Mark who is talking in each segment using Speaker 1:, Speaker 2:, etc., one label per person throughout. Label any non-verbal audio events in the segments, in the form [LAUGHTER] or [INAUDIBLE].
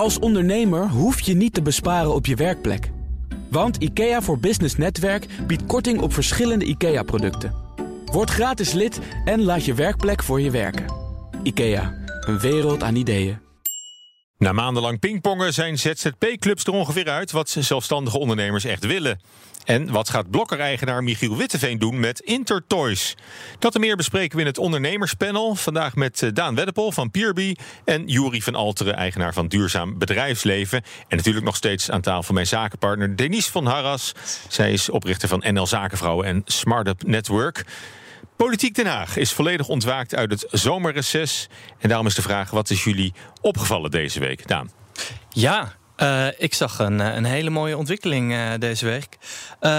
Speaker 1: Als ondernemer hoef je niet te besparen op je werkplek. Want IKEA voor Business Netwerk biedt korting op verschillende IKEA-producten. Word gratis lid en laat je werkplek voor je werken. IKEA, een wereld aan ideeën.
Speaker 2: Na maandenlang pingpongen zijn ZZP-clubs er ongeveer uit wat zelfstandige ondernemers echt willen. En wat gaat Blokker-eigenaar Michiel Witteveen doen met Intertoys? Dat en meer bespreken we in het ondernemerspanel. Vandaag met eh, Daan Weddepol van Pierby en Juri van Alteren, eigenaar van Duurzaam Bedrijfsleven. En natuurlijk nog steeds aan tafel mijn zakenpartner Denise van Harras. Zij is oprichter van NL Zakenvrouwen en Smartup Network. Politiek Den Haag is volledig ontwaakt uit het zomerreces. En daarom is de vraag: wat is jullie opgevallen deze week? Daan.
Speaker 3: Ja, uh, ik zag een, een, hele mooie ontwikkeling uh, deze week.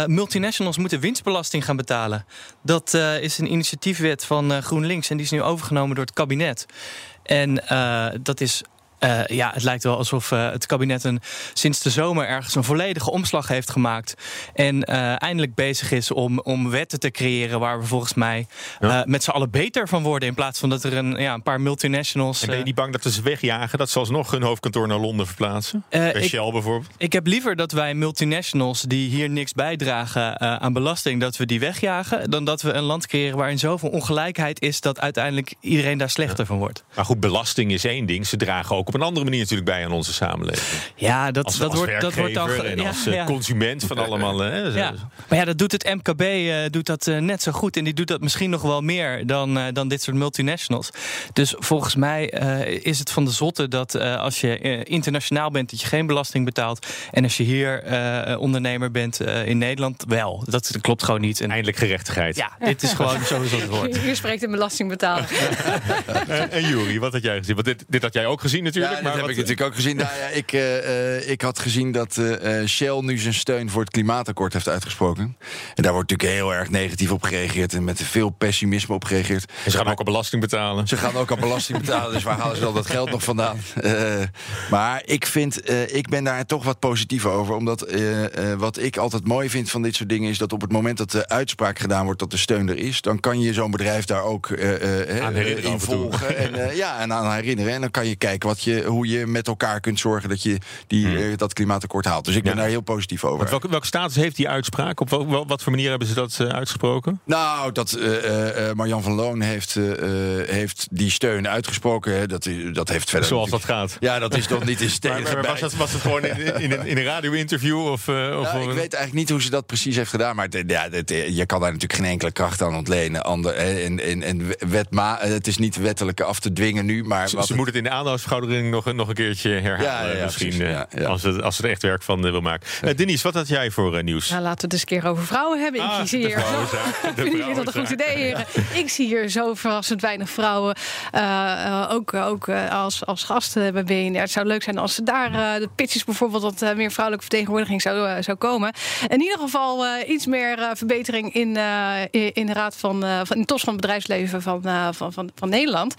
Speaker 3: Multinationals moeten winstbelasting gaan betalen. Dat is een initiatiefwet van GroenLinks en die is nu overgenomen door het kabinet. En dat is uh, ja, het lijkt wel alsof uh, het kabinet een, sinds de zomer ergens een volledige omslag heeft gemaakt. En uh, eindelijk bezig is om, om wetten te creëren waar we volgens mij ja. met z'n allen beter van worden. In plaats van dat er een, ja, een paar multinationals.
Speaker 2: En ben je niet bang dat ze wegjagen? Dat ze alsnog hun hoofdkantoor naar Londen verplaatsen? Bij Shell bijvoorbeeld?
Speaker 3: Ik heb liever dat wij multinationals die hier niks bijdragen aan belasting, dat we die wegjagen. Dan dat we een land creëren waarin zoveel ongelijkheid is dat uiteindelijk iedereen daar slechter ja. van wordt.
Speaker 2: Maar goed, belasting is één ding. Ze dragen ook op een andere manier natuurlijk bij aan onze samenleving.
Speaker 3: Ja, dat,
Speaker 2: als,
Speaker 3: dat,
Speaker 2: als
Speaker 3: wordt, dat wordt dan.
Speaker 2: En
Speaker 3: ja,
Speaker 2: als ja. consument van allemaal. Hè,
Speaker 3: ja. Maar ja, dat doet het MKB uh, doet dat uh, net zo goed. En die doet dat misschien nog wel meer dan, uh, dan dit soort multinationals. Dus volgens mij is het van de zotte dat als je internationaal bent, dat je geen belasting betaalt. En als je hier ondernemer bent in Nederland, wel. Dat klopt gewoon niet.
Speaker 2: En Eindelijk gerechtigheid.
Speaker 3: Ja, dit is gewoon zoals het hoort.
Speaker 4: Hier spreekt een belastingbetaler. [LAUGHS]
Speaker 2: en, en Juri, wat had jij gezien? Want dit, dit had jij ook gezien natuurlijk.
Speaker 5: Ja,
Speaker 2: maar
Speaker 5: dat heb ik natuurlijk ook gezien. Nou ja, ik, uh, ik had gezien dat uh, Shell nu zijn steun voor het klimaatakkoord heeft uitgesproken. En daar wordt natuurlijk heel erg negatief op gereageerd en met veel pessimisme op gereageerd.
Speaker 2: En ze gaan maar, ook al belasting betalen.
Speaker 5: Ze gaan ook al belasting betalen, dus waar halen ze al dat geld nog vandaan? Uh, [LAUGHS] maar ik vind, ik ben daar toch wat positief over. Omdat wat ik altijd mooi vind van dit soort dingen is dat op het moment dat de uitspraak gedaan wordt dat de steun er is, dan kan je zo'n bedrijf daar ook in volgen. En, ja, en aan herinneren. En dan kan je kijken wat je, hoe je met elkaar kunt zorgen dat je die, hmm. uh, dat klimaatakkoord haalt. Dus ik ben ja. daar heel positief over.
Speaker 2: Welke, welke, status heeft die uitspraak? Op wel, wel, wat voor manier hebben ze dat uh, uitgesproken?
Speaker 5: Nou, dat uh, Marjan van Loon heeft, heeft die steun uitgesproken. Dat, dat heeft verder.
Speaker 2: Zoals dat gaat.
Speaker 5: Ja, dat is toch niet [LAUGHS] in
Speaker 2: maar, maar was, het, was het gewoon in, in, een, in een radio-interview? Of, of
Speaker 5: nou, ik weet eigenlijk niet hoe ze dat precies heeft gedaan. Maar het, ja, het, je kan daar natuurlijk geen enkele kracht aan ontlenen. Ander, en, en, en wetma, het is niet wettelijk af te dwingen nu. Maar
Speaker 2: ze, ze moet het in de nog, nog een keertje herhalen. Ja, ja, ja, misschien, precies, ja. Als, het, als het echt werk van uh, wil maken. Uh, Denise, wat had jij voor uh, nieuws?
Speaker 4: Nou, laten we het eens een keer over vrouwen hebben.
Speaker 2: Ah,
Speaker 4: ik zie hier zo. Vind ik dat een goed idee, heren? Ik zie hier zo verrassend weinig vrouwen. ook ook als, als gasten bij BNR. Het zou leuk zijn als ze daar de pitches bijvoorbeeld wat meer vrouwelijke vertegenwoordiging zou, zou komen. In ieder geval iets meer verbetering in, in de raad van, van in TOS van het bedrijfsleven van, van, van, van Nederland.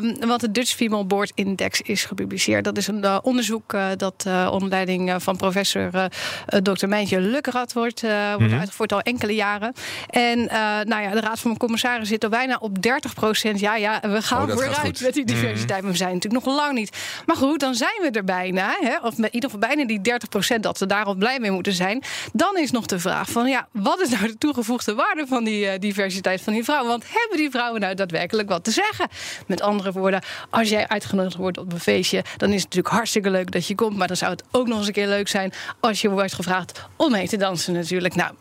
Speaker 4: Um, want de Dutch Female Board Index is gepubliceerd. Dat is een uh, onderzoek uh, dat uh, onder leiding van professor Dr. Mijntje Lukkerat wordt, wordt mm -hmm. uitgevoerd al enkele jaren. En nou ja, de Raad van Commissarissen zit al bijna op 30 procent. Ja, ja, we gaan oh, vooruit met die diversiteit. Mm -hmm. Maar we zijn natuurlijk nog lang niet. Maar goed, dan zijn we er bijna. Hè? Of met in ieder geval bijna die 30 procent dat we daarop blij mee moeten zijn. Dan is nog de vraag van ja, wat is nou de toegevoegde waarde van die diversiteit van die vrouwen? Want hebben die vrouwen nou daadwerkelijk wat te zeggen? Met andere woorden, als jij uitgenodigd wordt op een feestje, dan is het natuurlijk hartstikke leuk dat je komt. Maar dan zou het ook nog eens een keer leuk zijn als je wordt gevraagd om mee te dansen natuurlijk. Nou,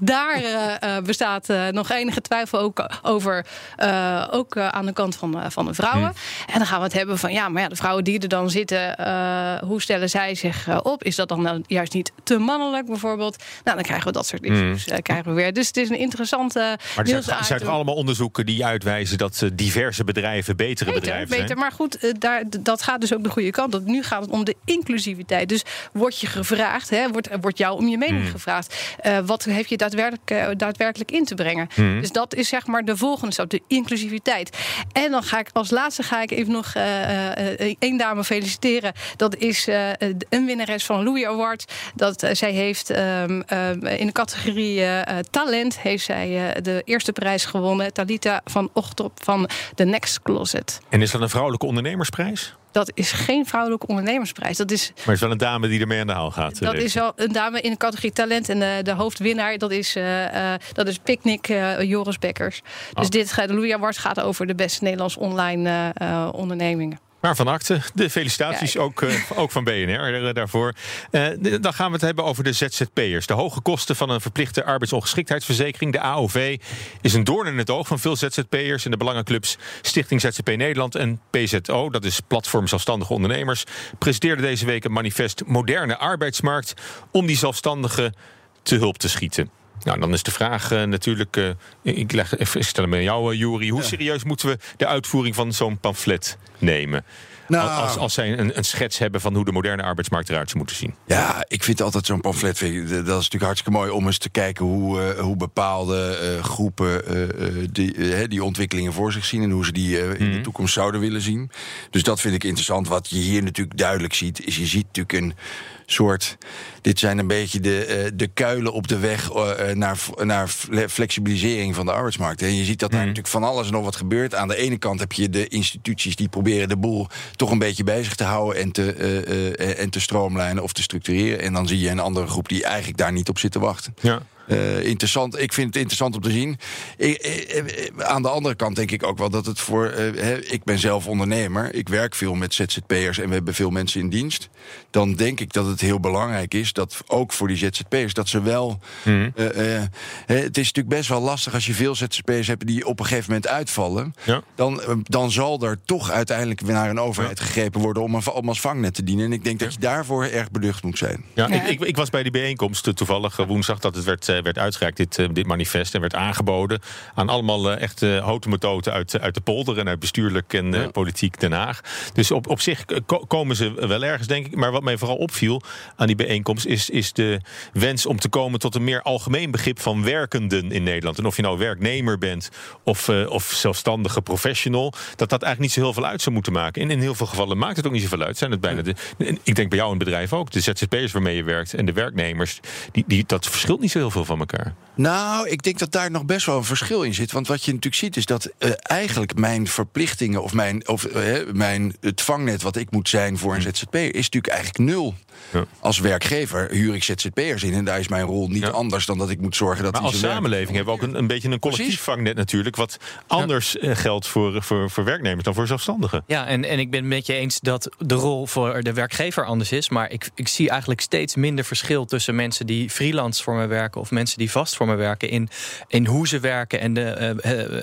Speaker 4: daar uh, bestaat uh, nog enige twijfel ook over. Uh, ook aan de kant van, van de vrouwen. Hmm. En dan gaan we het hebben van ja, maar ja, de vrouwen die er dan zitten, hoe stellen zij zich op? Is dat dan nou juist niet te mannelijk bijvoorbeeld? Nou, dan krijgen we dat soort issues hmm. krijgen we weer. Dus het is een interessante.
Speaker 2: Maar er zijn, zijn er allemaal onderzoeken die uitwijzen dat diverse bedrijven betere
Speaker 4: beter,
Speaker 2: bedrijven
Speaker 4: beter.
Speaker 2: zijn?
Speaker 4: Maar goed, daar, dat gaat dus ook de goede kant op. Nu gaat het om de inclusiviteit. Dus word je gevraagd, hè, wordt, wordt jou om je mening hmm. gevraagd. wat heb je daadwerkelijk, uh, daadwerkelijk in te brengen.
Speaker 2: Hmm.
Speaker 4: Dus dat is zeg maar de volgende stap, de inclusiviteit. En dan ga ik als laatste ga ik even nog uh, één dame feliciteren. Dat is een winnares van Louis Award. Dat zij heeft um, in de categorie talent heeft zij de eerste prijs gewonnen. Talita van Ochtop van The Next Closet.
Speaker 2: En is dat een vrouwelijke ondernemersprijs?
Speaker 4: Dat is geen vrouwelijke ondernemersprijs. Dat is,
Speaker 2: maar het is wel een dame die ermee aan de haal gaat.
Speaker 4: Dat is wel een dame in de categorie talent. En de, de hoofdwinnaar, dat is, uh, dat is Picnic Joris Bekkers. Dus oh. dit, de Louis Award gaat over de beste Nederlandse online ondernemingen.
Speaker 2: Maar van acte, de felicitaties ook, uh, ook van BNR daarvoor. Uh, dan gaan we het hebben over de ZZP'ers. De hoge kosten van een verplichte arbeidsongeschiktheidsverzekering, de AOV, is een doorn in het oog van veel ZZP'ers. En de belangenclubs Stichting ZZP Nederland en PZO, dat is Platform Zelfstandige Ondernemers, presenteerde deze week een manifest Moderne Arbeidsmarkt om die zelfstandigen te hulp te schieten. Nou, dan is de vraag uh, natuurlijk. Uh, ik, leg, ik stel hem aan jou, uh, Jury. Hoe serieus moeten we de uitvoering van zo'n pamflet nemen? Nou, als, als zij een, een, schets hebben van hoe de moderne arbeidsmarkt eruit zou moeten zien.
Speaker 5: Ja, ik vind altijd zo'n pamflet. Dat is natuurlijk hartstikke mooi om eens te kijken hoe, uh, hoe bepaalde uh, groepen uh, die, die ontwikkelingen voor zich zien en hoe ze die in de mhm. toekomst zouden willen zien. Dus dat vind ik interessant. Wat je hier natuurlijk duidelijk ziet, is je ziet natuurlijk een soort. Dit zijn een beetje de, de kuilen op de weg naar, naar flexibilisering van de arbeidsmarkt. En je ziet dat daar mhm. natuurlijk van alles en nog wat gebeurt. Aan de ene kant heb je de instituties die proberen de boel toch een beetje bezig te houden en te, uh, en te stroomlijnen of te structureren. En dan zie je een andere groep die eigenlijk daar niet op zit te wachten. Ja. Uh, interessant. Ik vind het interessant om te zien. Ik, ik, aan de andere kant denk ik ook wel dat het voor. Uh, ik ben zelf ondernemer. Ik werk veel met ZZP'ers en we hebben veel mensen in dienst. Dan denk ik dat het heel belangrijk is dat ook voor die ZZP'ers dat ze wel. Mm. Uh, het is natuurlijk best wel lastig als je veel ZZP'ers hebt die op een gegeven moment uitvallen. Ja. Dan, dan zal er toch uiteindelijk weer naar een overheid gegrepen worden om, een, om als vangnet te dienen. En ik denk dat je daarvoor erg beducht moet zijn.
Speaker 2: Ja, Ik, ik, was bij die bijeenkomst toevallig woensdag dat het werd eh, werd uitgereikt, dit, eh, dit manifest. En werd aangeboden aan allemaal uh, echte houten methoden uit, uit de polder en uit bestuurlijk en politiek Den Haag. Dus op, op zich komen ze wel ergens, denk ik. Maar wat mij vooral opviel aan die bijeenkomst is, is de wens om te komen tot een meer algemeen begrip van werkenden in Nederland. En of je nou werknemer bent of, of zelfstandige professional, dat dat eigenlijk niet zo heel veel uit zou moeten maken. En in heel veel gevallen maakt het ook niet zoveel uit. Zijn het bijna de, ik denk bij jou in het bedrijf ook, de ZZP'ers waarmee je werkt en de werknemers, die, die, dat verschilt niet zo heel veel van elkaar.
Speaker 5: Nou, ik denk dat daar nog best wel een verschil in zit. Want wat je natuurlijk ziet is dat uh, eigenlijk mijn verplichtingen of, mijn, of uh, mijn, het vangnet wat ik moet zijn voor een hm. ZZP is natuurlijk eigenlijk nul. Ja. Als werkgever huur ik ZZP'ers in en daar is mijn rol niet anders dan dat ik moet zorgen dat.
Speaker 2: Maar als samenleving hebben we ook een, een beetje een collectief vangnet natuurlijk, wat anders ja. Eh, geldt voor, voor, voor werknemers dan voor zelfstandigen.
Speaker 3: Ja, en, en ik ben het met je eens dat de rol voor de werkgever anders is, maar ik, ik zie eigenlijk steeds minder verschil tussen mensen die freelance voor me werken of mensen die vast voor me werken in, in hoe ze werken en de,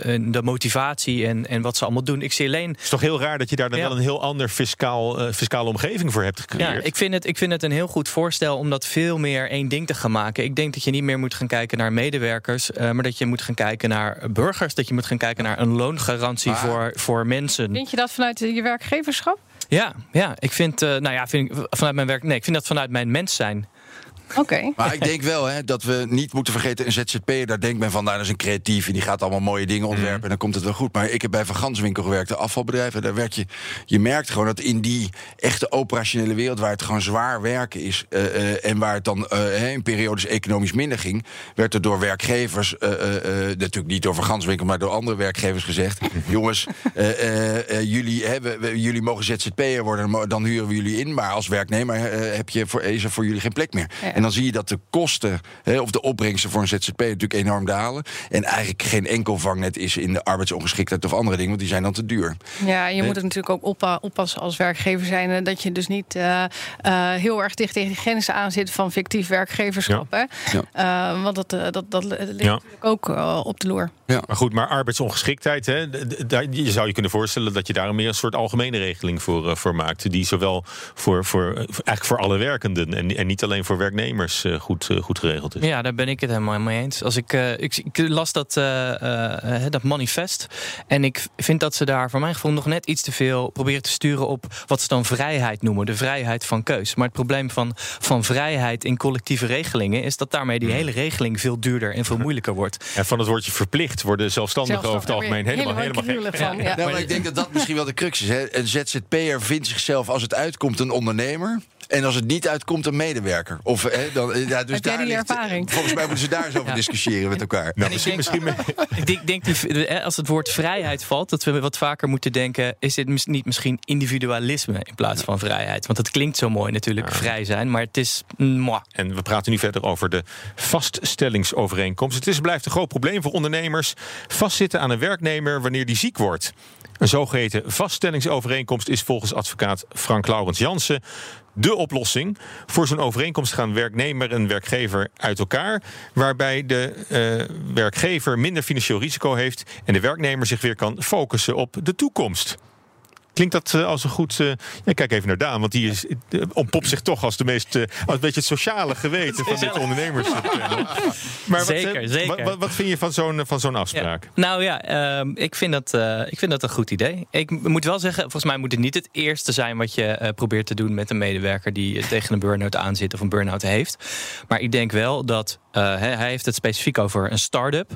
Speaker 3: uh, de motivatie en, en wat ze allemaal doen. Ik zie alleen. Het
Speaker 2: is toch heel raar dat je daar dan wel een heel ander fiscaal, uh, fiscale omgeving voor hebt gecreëerd.
Speaker 3: Ja, ik vind, het, ik vind het een heel goed voorstel om dat veel meer één ding te gaan maken. Ik denk dat je niet meer moet gaan kijken naar medewerkers, maar dat je moet gaan kijken naar burgers. Dat je moet gaan kijken naar een loongarantie voor, voor mensen.
Speaker 4: Vind je dat vanuit je werkgeverschap?
Speaker 3: Ja, ja, ik vind, nou ja, vind ik, vanuit mijn werk. Nee, ik vind dat vanuit mijn mens zijn.
Speaker 4: Oké.
Speaker 5: Maar ik denk wel hè, dat we niet moeten vergeten, een ZZP, daar denkt men van, nou, dat is een creatief en die gaat allemaal mooie dingen ontwerpen mhm. en dan komt het wel goed. Maar ik heb bij Van Ganswinkel gewerkt, de afvalbedrijven, daar werk je, je merkt gewoon dat in die echte operationele wereld, waar het gewoon zwaar werken is uh, uh, en waar het dan uh, in periodes economisch minder ging, werd er door werkgevers, natuurlijk niet door Van Ganswinkel, maar door andere werkgevers gezegd, [LAUGHS] jongens, jullie, hebben, jullie mogen ZZP'er worden, dan huren we jullie in, maar als werknemer heb je voor, is er voor jullie geen plek meer. En dan zie je dat de kosten hè, of de opbrengsten voor een ZZP natuurlijk enorm dalen. En eigenlijk geen enkel vangnet is in de arbeidsongeschiktheid of andere dingen, want die zijn dan te duur.
Speaker 4: Ja, je moet het natuurlijk ook oppassen als werkgever zijn. Dat je dus niet uh, uh, heel erg dicht tegen de grenzen aan zit van fictief werkgeverschap. Ja. Hè? Ja. Uh, want dat, dat, dat ligt ja. natuurlijk ook op de loer.
Speaker 2: Ja. Maar goed, maar arbeidsongeschiktheid, hè, daar, je zou je kunnen voorstellen dat je daar meer een soort algemene regeling voor, voor maakt. Die zowel voor, voor, eigenlijk voor alle werkenden en, en niet alleen voor werknemers werknemers eh, goed, eh, goed geregeld is.
Speaker 3: Ja, daar ben ik het helemaal mee eens. Als ik, eh, ik, ik, las dat, dat manifest en ik vind dat ze daar voor mijn gevoel nog net iets te veel proberen te sturen op wat ze dan vrijheid noemen, de vrijheid van keus. Maar het probleem van, van vrijheid in collectieve regelingen is dat daarmee die hmm. hele regeling veel duurder en veel moeilijker wordt.
Speaker 2: En van het woordje verplicht worden zelfstandigen over het algemeen helemaal, helemaal, helemaal
Speaker 5: van. Ja. maar ik denk dat dat misschien wel de crux is. Hè. Een ZZP'er vindt zichzelf als het uitkomt een ondernemer. En als het niet uitkomt, een medewerker. Of, hè, dan, ja, dus
Speaker 4: Heb jij
Speaker 5: daar
Speaker 4: die
Speaker 5: ligt-
Speaker 4: ervaring?
Speaker 5: Volgens mij moeten ze daar eens over discussiëren met elkaar.
Speaker 2: Nou, misschien, misschien
Speaker 3: Ik denk, [LAUGHS] die, eh, als het woord vrijheid valt, dat we wat vaker moeten denken: is dit niet misschien individualisme in plaats van vrijheid? Want dat klinkt zo mooi natuurlijk, vrij zijn, maar het is. moi.
Speaker 2: En we praten nu verder over de vaststellingsovereenkomst. Het is blijft een groot probleem voor ondernemers. Vastzitten aan een werknemer wanneer die ziek wordt. Een zogeheten vaststellingsovereenkomst is volgens advocaat Frank Laurens Jansen de oplossing. Voor zo'n overeenkomst gaan werknemer en werkgever uit elkaar. Waarbij de eh, werkgever minder financieel risico heeft. En de werknemer zich weer kan focussen op de toekomst. Klinkt dat eh, als een goed. eh, ja, kijk even naar Daan, want die is, eh, ontpopt zich toch als de meest. als een beetje het sociale geweten van dit ondernemers. [LAUGHS] maar wat,
Speaker 3: Zeker, zeker.
Speaker 2: Wat, vind je van zo'n van zo'n afspraak?
Speaker 3: Ja. Nou ja, ehm, ik, vind dat, ik vind dat een goed idee. Ik moet wel zeggen, volgens mij moet het niet het eerste zijn wat je probeert te doen met een medewerker die tegen een burn-out aan zit of een burn-out heeft. Maar ik denk wel dat hij hij heeft het specifiek over een start-up.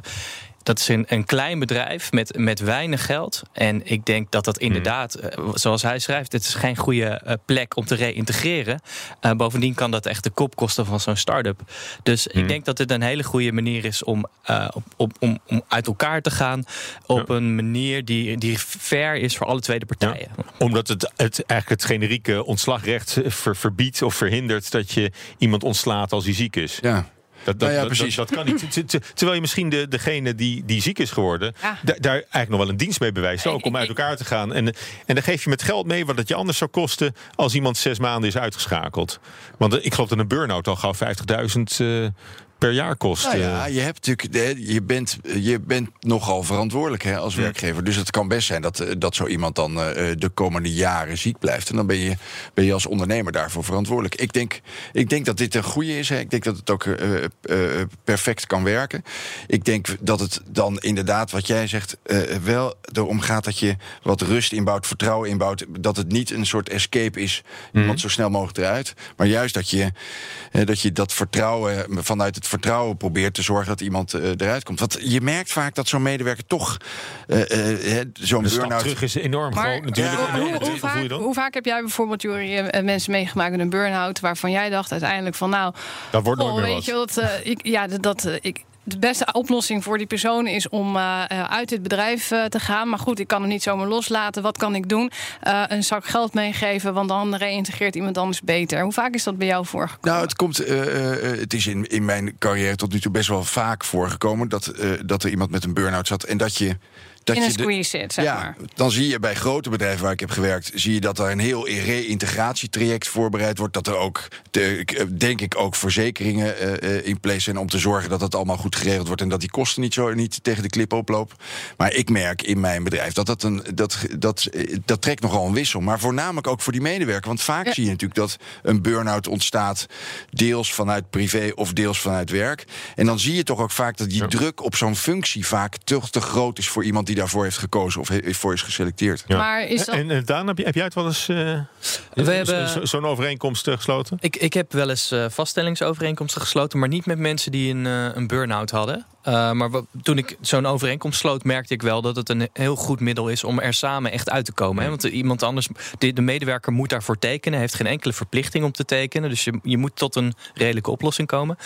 Speaker 3: Dat is een, een klein bedrijf met, met weinig geld. En ik denk dat dat inderdaad, eh, zoals hij schrijft, het is geen goede eh, plek om te reïntegreren. Eh, bovendien kan dat echt de kop kosten van zo'n start-up. Dus ik denk dat het een hele goede manier is om, eh, op, op, om, om uit elkaar te gaan. Op een manier die, die fair is voor alle tweede partijen.
Speaker 2: Omdat het, het eigenlijk het generieke ontslagrecht ver- verbiedt of verhindert dat je iemand ontslaat als hij ziek is.
Speaker 5: Ja.
Speaker 2: Dat, dat,
Speaker 5: Nou ja, precies.
Speaker 2: Dat, dat kan niet. Ter- ter- Terwijl je misschien de, degene die, die ziek is geworden,
Speaker 4: Ja.
Speaker 2: daar eigenlijk nog wel een dienst mee bewijst. Ook om uit elkaar te gaan. En, en dan geef je met geld mee wat het je anders zou kosten als iemand zes maanden is uitgeschakeld. Want ik geloof dat een burn-out al gauw 50.000 eh, per jaar kost.
Speaker 5: Nou
Speaker 2: eh.
Speaker 5: ja, je, hebt natuurlijk, je, bent, je bent nogal verantwoordelijk hè, als werkgever. Dus het kan best zijn dat, eh, dat zo iemand dan eh, de komende jaren ziek blijft. En dan ben je, ben je als ondernemer daarvoor verantwoordelijk. Ik denk, ik denk dat dit een goede is. Hè. Ik denk dat het ook eh, eh, perfect kan werken. Ik denk dat het dan inderdaad, wat jij zegt, eh, wel erom gaat dat je wat rust inbouwt, vertrouwen inbouwt. Dat het niet een soort escape is, iemand zo snel mogelijk eruit. Maar juist dat je, eh, dat, je dat vertrouwen, vanuit het vertrouwen probeert te zorgen dat iemand eh, eruit komt. Want je merkt vaak dat zo'n medewerker toch eh, eh, hè, zo'n burn-out.
Speaker 2: terug is enorm
Speaker 4: Maar
Speaker 2: groot natuurlijk.
Speaker 4: hoe, vaak,
Speaker 2: dan?
Speaker 4: hoe vaak heb jij bijvoorbeeld, Jury, mensen meegemaakt met een burn-out... waarvan jij dacht uiteindelijk van nou...
Speaker 2: Dat wordt nooit
Speaker 4: oh,
Speaker 2: meer
Speaker 4: weet
Speaker 2: wat.
Speaker 4: je wat, eh, ik, ja, dat, dat, ik, de beste oplossing voor die persoon is om eh, eh, uit dit bedrijf eh, te gaan. Maar goed, ik kan hem niet zomaar loslaten. Wat kan ik doen? Een zak geld meegeven, want dan reïntegreert iemand anders beter. Hoe vaak is dat bij jou voorgekomen?
Speaker 5: Nou, het, komt, het is in, in mijn carrière tot nu toe best wel vaak voorgekomen dat, dat er iemand met een burn-out zat en dat je. Dat
Speaker 4: in een
Speaker 5: je de-
Speaker 4: squeeze zit, zeg
Speaker 5: ja,
Speaker 4: maar.
Speaker 5: dan zie je bij grote bedrijven waar ik heb gewerkt, zie je dat er een heel reïntegratietraject voorbereid wordt. Dat er ook, de, eh, denk ik, ook verzekeringen eh, eh, in place zijn om te zorgen dat het allemaal goed geregeld wordt en dat die kosten niet zo niet tegen de klip oplopen. Maar ik merk in mijn bedrijf dat dat een dat, dat, dat trekt nogal een wissel. Maar voornamelijk ook voor die medewerker. Want vaak
Speaker 4: Ja.
Speaker 5: zie je natuurlijk dat een burn-out ontstaat, deels vanuit privé of deels vanuit werk. En dan zie je toch ook vaak dat die druk op zo'n functie vaak toch te groot is voor iemand die daarvoor heeft gekozen of he- voor is geselecteerd.
Speaker 2: Ja.
Speaker 4: Maar is dat-
Speaker 2: En, en Daan, heb, je, heb jij het wel eens eh, zo-
Speaker 3: hebben-
Speaker 2: zo- zo'n overeenkomst eh, gesloten?
Speaker 3: Ik, ik heb wel eens eh, vaststellingsovereenkomsten gesloten, maar niet met mensen die een, eh, een burn-out hadden. Eh, maar wat- toen ik zo'n overeenkomst sloot, merkte ik wel dat het een heel goed middel is om er samen echt uit te komen. Hè? Want iemand anders, de, de medewerker moet daarvoor tekenen, heeft geen enkele verplichting om te tekenen. Dus je, je moet tot een redelijke oplossing komen.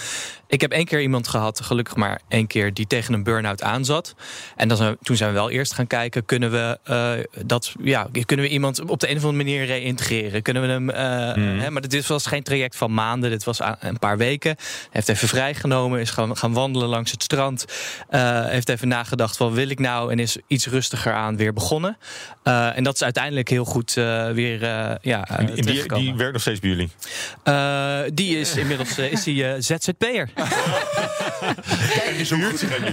Speaker 3: Ik heb één keer iemand gehad, gelukkig maar één keer, die tegen een burn-out aanzat. En dan zijn, toen zijn we wel eerst gaan kijken, kunnen we, eh, dat, ja, kunnen we iemand op de een of andere manier reïntegreren? Kunnen we hem, eh, hè, maar dit was geen traject van maanden, dit was een paar weken. Hij heeft even vrijgenomen, is gaan, gaan wandelen langs het strand. Eh, heeft even nagedacht, wat wil ik nou? En is iets rustiger aan weer begonnen. Eh, en dat is uiteindelijk heel goed eh, weer eh ja,
Speaker 2: En die, die, werkt nog steeds bij jullie.
Speaker 3: Eh, die is inmiddels is die, ZZP'er.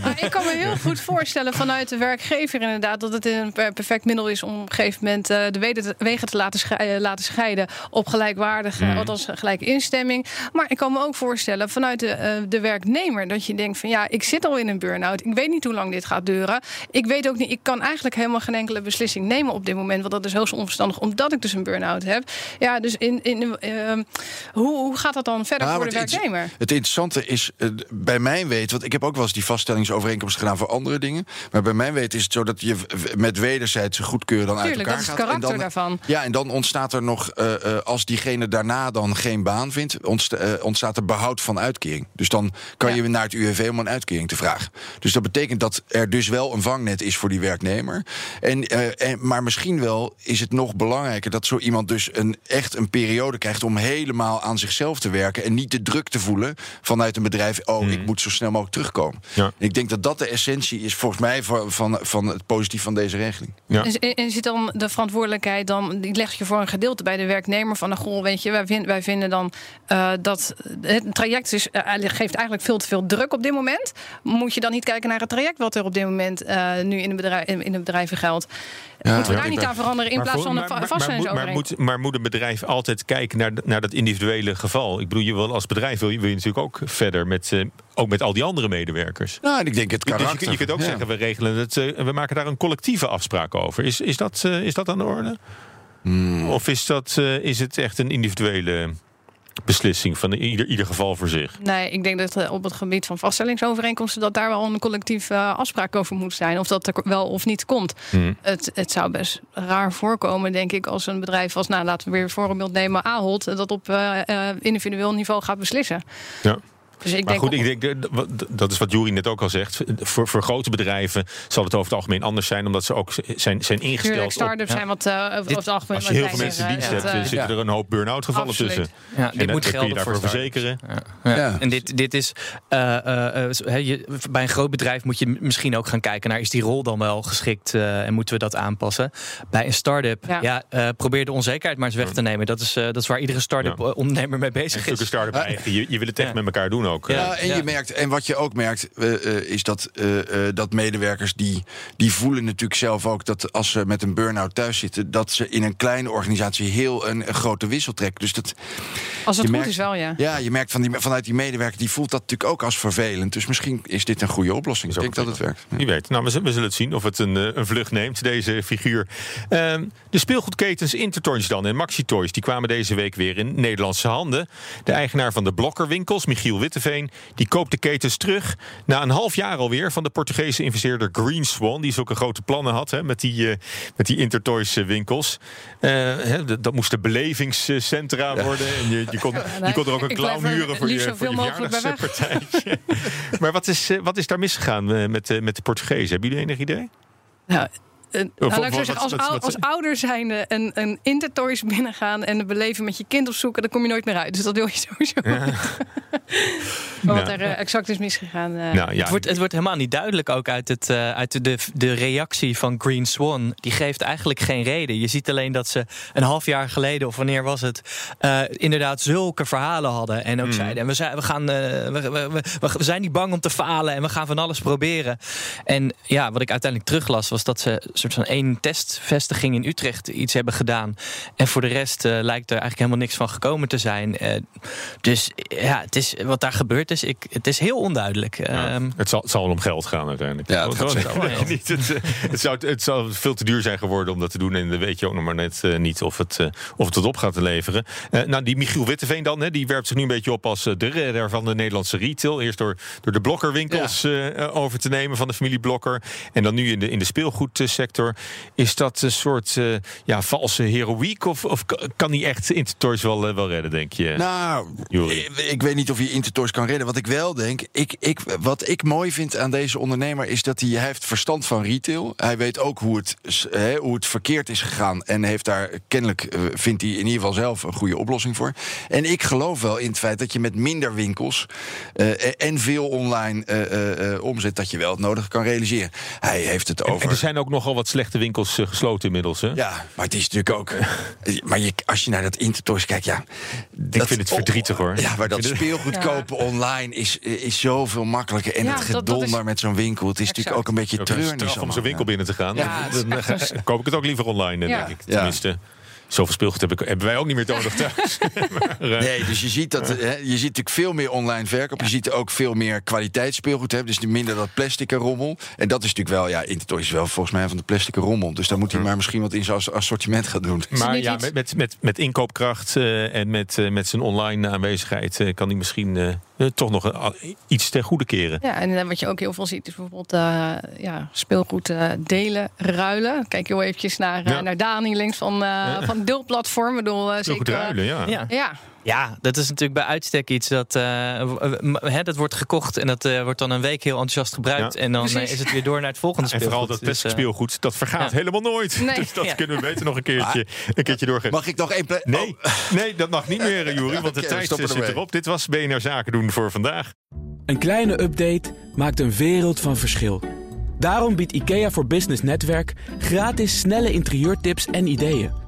Speaker 4: Maar ik kan me heel goed voorstellen vanuit de werkgever inderdaad... dat het een per- perfect middel is om op een gegeven moment... eh, de wegen te, laten, schei- eh, laten scheiden op gelijkwaardige,
Speaker 2: Mm.
Speaker 4: althans gelijke instemming. Maar ik kan me ook voorstellen vanuit de, eh, de werknemer... dat je denkt van ja, ik zit al in een burn-out. Ik weet niet hoe lang dit gaat duren. Ik weet ook niet, ik kan eigenlijk helemaal geen enkele beslissing nemen op dit moment... want dat is hoogst onverstandig, omdat ik dus een burn-out heb. Ja, dus in, in, eh, hoe, hoe gaat dat dan verder
Speaker 5: Ja,
Speaker 4: voor de
Speaker 5: het-
Speaker 4: werknemer?
Speaker 5: Het interessante is, eh, bij mijn weet, want ik heb ook wel eens die vaststellingsovereenkomst gedaan voor andere dingen. Maar bij mijn weet is het zo dat je met wederzijdse goedkeuren dan
Speaker 4: Tuurlijk,
Speaker 5: uit elkaar
Speaker 4: dat is
Speaker 5: gaat.
Speaker 4: het karakter
Speaker 5: en dan,
Speaker 4: daarvan.
Speaker 5: Ja, en dan ontstaat er nog, uh, uh, als diegene daarna dan geen baan vindt, ontsta ontstaat er behoud van uitkering. Dus dan kan ja. je naar het UWV om een uitkering te vragen. Dus dat betekent dat er dus wel een vangnet is voor die werknemer. En, en, maar misschien wel is het nog belangrijker dat zo iemand dus een, echt een periode krijgt om helemaal aan zichzelf te werken en niet de druk te voelen vanuit een bedrijf. Oh, mm. ik moet zo snel mogelijk terugkomen. Ja. Ik denk dat dat de essentie is volgens mij van, van, van het positief van deze regeling.
Speaker 4: Ja. En, en zit dan de verantwoordelijkheid dan die leg je voor een gedeelte bij de werknemer van de goh, weet je, wij, vind, wij vinden dan uh, dat het traject is, uh, geeft eigenlijk veel te veel druk op dit moment. Moet je dan niet kijken naar het traject wat er op dit moment uh, nu in de, bedrijf, in de bedrijven geldt? Ja, Moeten we daar niet aan veranderen in plaats van een
Speaker 2: maar,
Speaker 4: vaststellingsovereenkomst?
Speaker 2: moet, maar moet een bedrijf altijd kijken naar, naar dat individuele geval? Ik bedoel, je wil als bedrijf wil je, wil je natuurlijk ook verder met, uh, ook met al die andere medewerkers.
Speaker 5: Nou, ik denk het karakter.
Speaker 2: Dus je, je kunt ook ja. zeggen, we regelen het, uh, we maken daar een collectieve afspraak over. Is, is, dat, uh, is dat aan de orde?
Speaker 5: Hmm.
Speaker 2: Of is, dat, is het echt een individuele beslissing van ieder, ieder geval voor zich.
Speaker 4: Nee, ik denk dat uh, op het gebied van vaststellingsovereenkomsten... dat daar wel een collectieve uh, afspraak over moet zijn. Of dat er wel of niet komt.
Speaker 2: Hmm.
Speaker 4: Het, het zou best raar voorkomen, denk ik... als een bedrijf als, nou laten we weer een voorbeeld nemen... Ahold, dat op uh, individueel niveau gaat beslissen.
Speaker 2: Ja.
Speaker 4: Dus ik
Speaker 2: maar
Speaker 4: denk
Speaker 2: goed, ik denk, dat is wat Jury net ook al zegt. Voor, voor grote bedrijven zal het over het algemeen anders zijn, omdat ze ook zijn, zijn ingesteld.
Speaker 4: Tuurlijk, start-ups
Speaker 2: op,
Speaker 4: zijn wat uh, over het algemeen.
Speaker 2: Als je heel veel mensen in dienst hebt, ja. zitten er een hoop burn-out gevallen
Speaker 4: Absoluut.
Speaker 2: tussen.
Speaker 3: Ja, dit
Speaker 2: en
Speaker 3: moet
Speaker 2: dat kun je daarvoor
Speaker 3: voor
Speaker 2: verzekeren.
Speaker 3: Ja. Ja. En dit, dit is. Uh, uh, je, bij een groot bedrijf moet je misschien ook gaan kijken naar: is die rol dan wel geschikt en moeten we dat aanpassen? Bij een start-up, ja. probeer de onzekerheid maar eens weg te nemen. Dat is, dat is waar iedere start-up ondernemer mee bezig
Speaker 2: en
Speaker 3: is.
Speaker 2: Een start-up eigen. Je, je wil het echt met elkaar doen ook.
Speaker 5: Ja, en je merkt, en wat je ook merkt, uh, uh, is dat, uh, dat medewerkers die, die voelen natuurlijk zelf ook dat als ze met een burn-out thuis zitten, dat ze in een kleine organisatie heel een, een grote wissel trekken. Dus dat,
Speaker 4: als het goed
Speaker 5: merkt,
Speaker 4: is wel, ja.
Speaker 5: Ja, je merkt van die, vanuit die medewerker, die voelt dat natuurlijk ook als vervelend. Dus misschien is dit een goede oplossing. Ik denk dat het werkt.
Speaker 2: Wie weet. Nou, we, zullen het zien of het een, een vlucht neemt, deze figuur. Ehm, de speelgoedketens Intertoys dan en Maxi Toys, die kwamen deze week weer in Nederlandse handen. De eigenaar van de blokkerwinkels, Michiel Die koopt de ketens terug. Na een half jaar alweer van de Portugese investeerder Green Swan, die zulke grote plannen had hè, met, die, uh, met die Intertoys winkels. Uh, hè, dat moesten belevingscentra ja. worden. En je, je, kon, [LAUGHS] je kon er ook een clown huren voor je, voor je [LAUGHS] maar wat is, uh, wat is daar misgegaan met, met de Portugezen? Hebben jullie enig idee?
Speaker 4: Ja, uh, nou, zeggen, als, als ouder zijnde een, een Intertoys binnengaan en het beleven met je kind opzoeken, dan kom je nooit meer uit. Dus dat wil je sowieso. Ja. [LAUGHS] maar wat er uh, exact is misgegaan. Uh,
Speaker 3: nou, ja. het, wordt, het wordt helemaal niet duidelijk ook uit, het, uit de, de reactie van Green Swan. Die geeft eigenlijk geen reden. Je ziet alleen dat ze een half jaar geleden, of wanneer was het, inderdaad zulke verhalen hadden. En ook mm. zeiden, we zijn, we, gaan, we, we, we, we, zijn niet bang om te falen en we gaan van alles proberen. En ja, wat ik uiteindelijk teruglas was dat ze soort van één testvestiging in Utrecht iets hebben gedaan. En voor de rest uh, lijkt er eigenlijk helemaal niks van gekomen te zijn. Uh, dus ja, het is, wat daar gebeurd is, ik, het is heel onduidelijk.
Speaker 2: Ja,
Speaker 3: um,
Speaker 2: het, zal, het zal om geld gaan uiteindelijk.
Speaker 5: Ja, het,
Speaker 2: het, het, niet, het, het, zou, het zou veel te duur zijn geworden om dat te doen. En dan weet je ook nog maar net uh, niet of het, of het het op gaat leveren. nou, die Michiel Witteveen dan, hè, die werpt zich nu een beetje op als de redder van de Nederlandse retail. Eerst door, door de blokkerwinkels ja. over te nemen van de familie Blokker. En dan nu in de, in de speelgoedsector. Is dat een soort uh, ja, valse heroïek? Of, of kan hij echt Intertoys wel, uh, wel redden, denk je?
Speaker 5: Nou, ik, ik, weet niet of hij Intertoys kan redden. Wat ik wel denk, ik, ik, wat ik mooi vind aan deze ondernemer... is dat hij, hij heeft verstand van retail. Hij weet ook hoe het, he, hoe het verkeerd is gegaan. En heeft daar kennelijk, vindt hij in ieder geval zelf een goede oplossing voor. En ik geloof wel in het feit dat je met minder winkels... en veel online omzet, dat je wel het nodige kan realiseren. Hij heeft het over...
Speaker 2: En, en er zijn ook nogal wat slechte winkels uh, gesloten inmiddels. Hè?
Speaker 5: Ja, maar het is natuurlijk ook. Uh, maar je, als je naar dat Intertoys kijkt, ja.
Speaker 2: Ik dat, vind het verdrietig hoor.
Speaker 5: Ja, maar dat speelgoed ja. kopen online is, is zoveel makkelijker. En ja, het gedonder met zo'n winkel. Het is exact. natuurlijk ook een beetje treurnis.
Speaker 2: om zo'n winkel binnen te gaan. Ja, dan, dan koop ik het ook liever online, denk ik. Tenminste. Zoveel speelgoed heb ik, hebben wij ook niet meer nodig thuis. [LAUGHS]
Speaker 5: maar, uh... Nee, dus je ziet, dat, hè, je ziet natuurlijk veel meer online verkoop. Je ziet ook veel meer kwaliteitsspeelgoed. Hè, dus minder dat plastic rommel. En dat is natuurlijk wel, ja, Intertoys is wel volgens mij van de plastic rommel. Dus daar moet hij maar misschien wat in zijn assortiment gaan doen.
Speaker 2: Maar ja, met, met, met, met inkoopkracht uh, en met, uh, met zijn online aanwezigheid kan hij misschien toch nog een, iets ten goede keren.
Speaker 4: Ja, en wat je ook heel veel ziet is bijvoorbeeld ja, speelgoed delen, ruilen. Kijk heel eventjes naar, naar Dani links van, van deelplatform. Ik bedoel,
Speaker 2: zeker, ruilen, ja.
Speaker 3: ja. ja. Ja, dat is natuurlijk bij uitstek iets dat, uh, dat wordt gekocht en dat uh, wordt dan een week heel enthousiast gebruikt. en dan uh, is het weer door naar het volgende speelgoed. [LAUGHS]
Speaker 2: En vooral dat dus, speelgoed, dat vergaat ja. helemaal nooit. Nee. Dus dat kunnen we beter nog een keertje, een keertje doorgeven.
Speaker 5: Mag ik nog één...
Speaker 2: Nee, oh. [LAUGHS] nee, dat mag niet meer, Jury, want de okay, tijd zit erop. Dit was BNR Zaken doen voor vandaag.
Speaker 1: Een kleine update maakt een wereld van verschil. Daarom biedt IKEA voor Business Netwerk gratis snelle interieurtips en ideeën.